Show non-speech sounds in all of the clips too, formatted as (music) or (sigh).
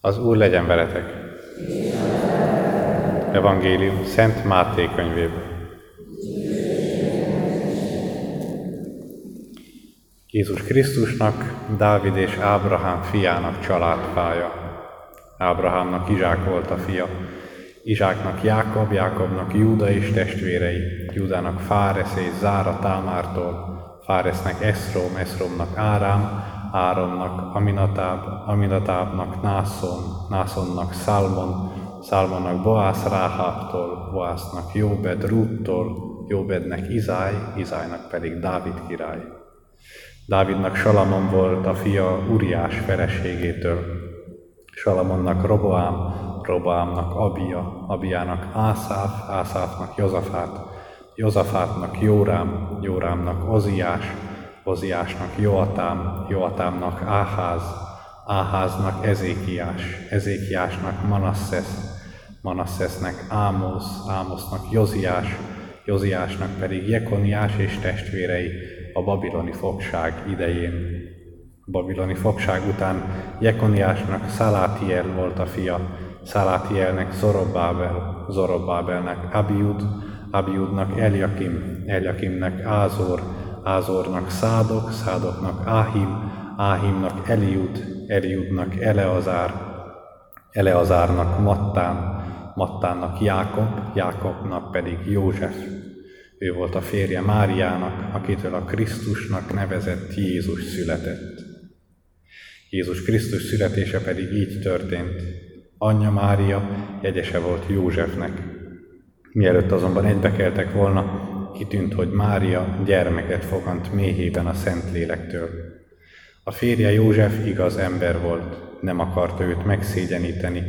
Az Úr legyen veletek! Evangélium Szent Máté könyvéből. Jézus Krisztusnak, Dávid és Ábrahám fiának családfája. Ábrahámnak Izsák volt a fia, Izsáknak Jákob, Jákobnak Júda és testvérei, Júdának Fáresz és Zára Támártól, Fáresznek Eszrom, Eszromnak Árám, Áronnak Aminatáb, Aminatábnak Nászon, Nászonnak Szálmon, Szálmonnak Boász Ráháptól, Boásznak Jóbed Rúttól, Jóbednek Izáj, Izájnak pedig Dávid király. Dávidnak Salamon volt a fia Uriás feleségétől, Salamonnak Roboám, Roboámnak Abia, Abiának Ászáf, Ászáfnak Jozafát, Jozafátnak Jórám, Jórámnak Oziás, Oziásnak Joatám, Joatámnak Áház, Áháznak Ezékiás, Ezékiásnak Manasszesz, Manasszesznek Ámosz, Ámosznak Joziás, Joziásnak pedig Jekoniás és testvérei a babiloni fogság idején. A babiloni fogság után Jekoniásnak Szalátiel volt a fia, Szalátielnek Zorobbábel, Zorobbábelnek Abiud, Abiudnak Eliakim, Eliakimnek Ázor, Ázornak Szádok, Szádoknak Áhim, Áhimnak Eliud, Eliudnak Eleazár, Eleazárnak Mattán, Mattánnak Jákob, Jákobnak pedig József. Ő volt a férje Máriának, akitől a Krisztusnak nevezett Jézus született. Jézus Krisztus születése pedig így történt. Anyja Mária jegyese volt Józsefnek. Mielőtt azonban egybekeltek volna, kitűnt, hogy Mária gyermeket fogant méhében a Szentlélektől. A férje József igaz ember volt, nem akarta őt megszégyeníteni,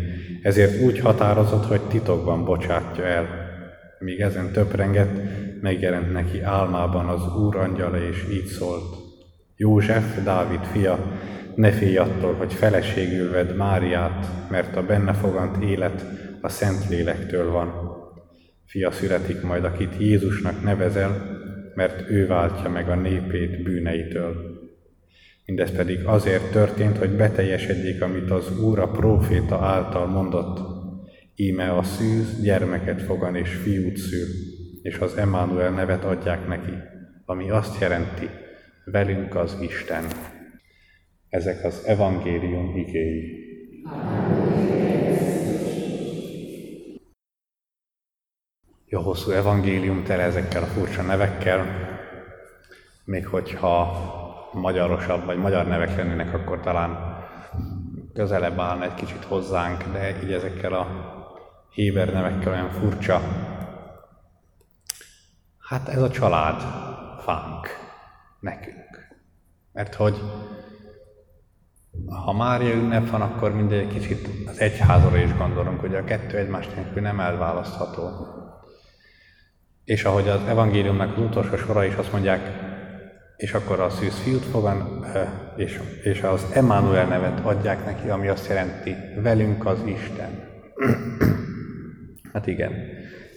ezért úgy határozott, hogy titokban bocsátja el. Míg ezen töprengett, megjelent neki álmában az Úr angyala, és így szólt. József, Dávid fia, ne félj attól, hogy feleségül vedd Máriát, mert a benne fogant élet a Szentlélektől van. Fia születik majd, akit Jézusnak nevezel, mert ő váltja meg a népét bűneitől. Mindez pedig azért történt, hogy beteljesedjék, amit az Úr a próféta által mondott. Íme a szűz gyermeket fogan és fiút szül, és az Emmanuel nevet adják neki, ami azt jelenti, velünk az Isten. Ezek az evangélium igéi. Jó hosszú evangélium tele ezekkel a furcsa nevekkel, még hogyha magyarosabb vagy magyar nevek lennének, akkor talán közelebb állna egy kicsit hozzánk, de így ezekkel a héber nevekkel olyan furcsa. Hát ez a család fánk nekünk. Mert hogy ha Mária ünnep van, akkor mindegy kicsit az egyházra is gondolunk, hogy a kettő egymás nélkül nem elválasztható. És ahogy az evangéliumnak az utolsó sora is azt mondják, és akkor a szűz fiút fogan, és, és az Emmanuel nevet adják neki, ami azt jelenti, velünk az Isten. (clears throat) hát igen,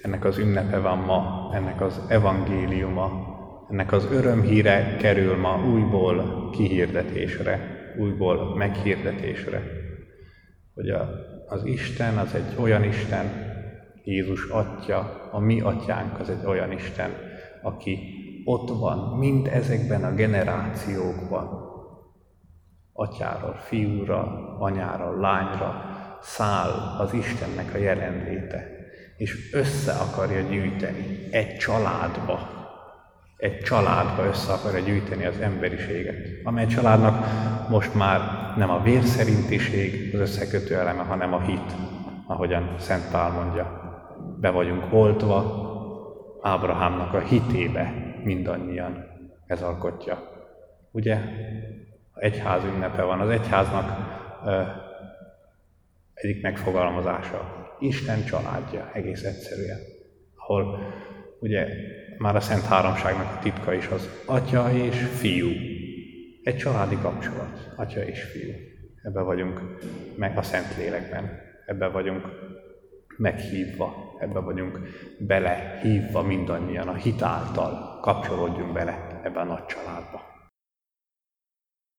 ennek az ünnepe van ma, ennek az evangéliuma, ennek az örömhíre kerül ma újból kihirdetésre, újból meghirdetésre. Hogy a, az Isten az egy olyan Isten, Jézus Atya, a mi atyánk az egy olyan Isten, aki ott van mind ezekben a generációkban. Atyáról, fiúra, anyára, lányra száll az Istennek a jelenléte, és össze akarja gyűjteni egy családba, egy családba össze akarja gyűjteni az emberiséget, amely családnak most már nem a vérszerintiség az összekötő eleme, hanem a hit, ahogyan Szent Pál mondja. Be vagyunk oltva Ábrahámnak a hitébe mindannyian. Ez alkotja. Ugye? Egyház ünnepe van. Az egyháznak ö, egyik megfogalmazása. Isten családja, egész egyszerűen. Ahol ugye már a Szent Háromságnak a titka is az atya és fiú. Egy családi kapcsolat, atya és fiú. Ebbe vagyunk meg a Szent Lélekben. Ebbe vagyunk meghívva, ebbe vagyunk belehívva mindannyian, a hit által kapcsolódjunk bele ebbe a nagy családba.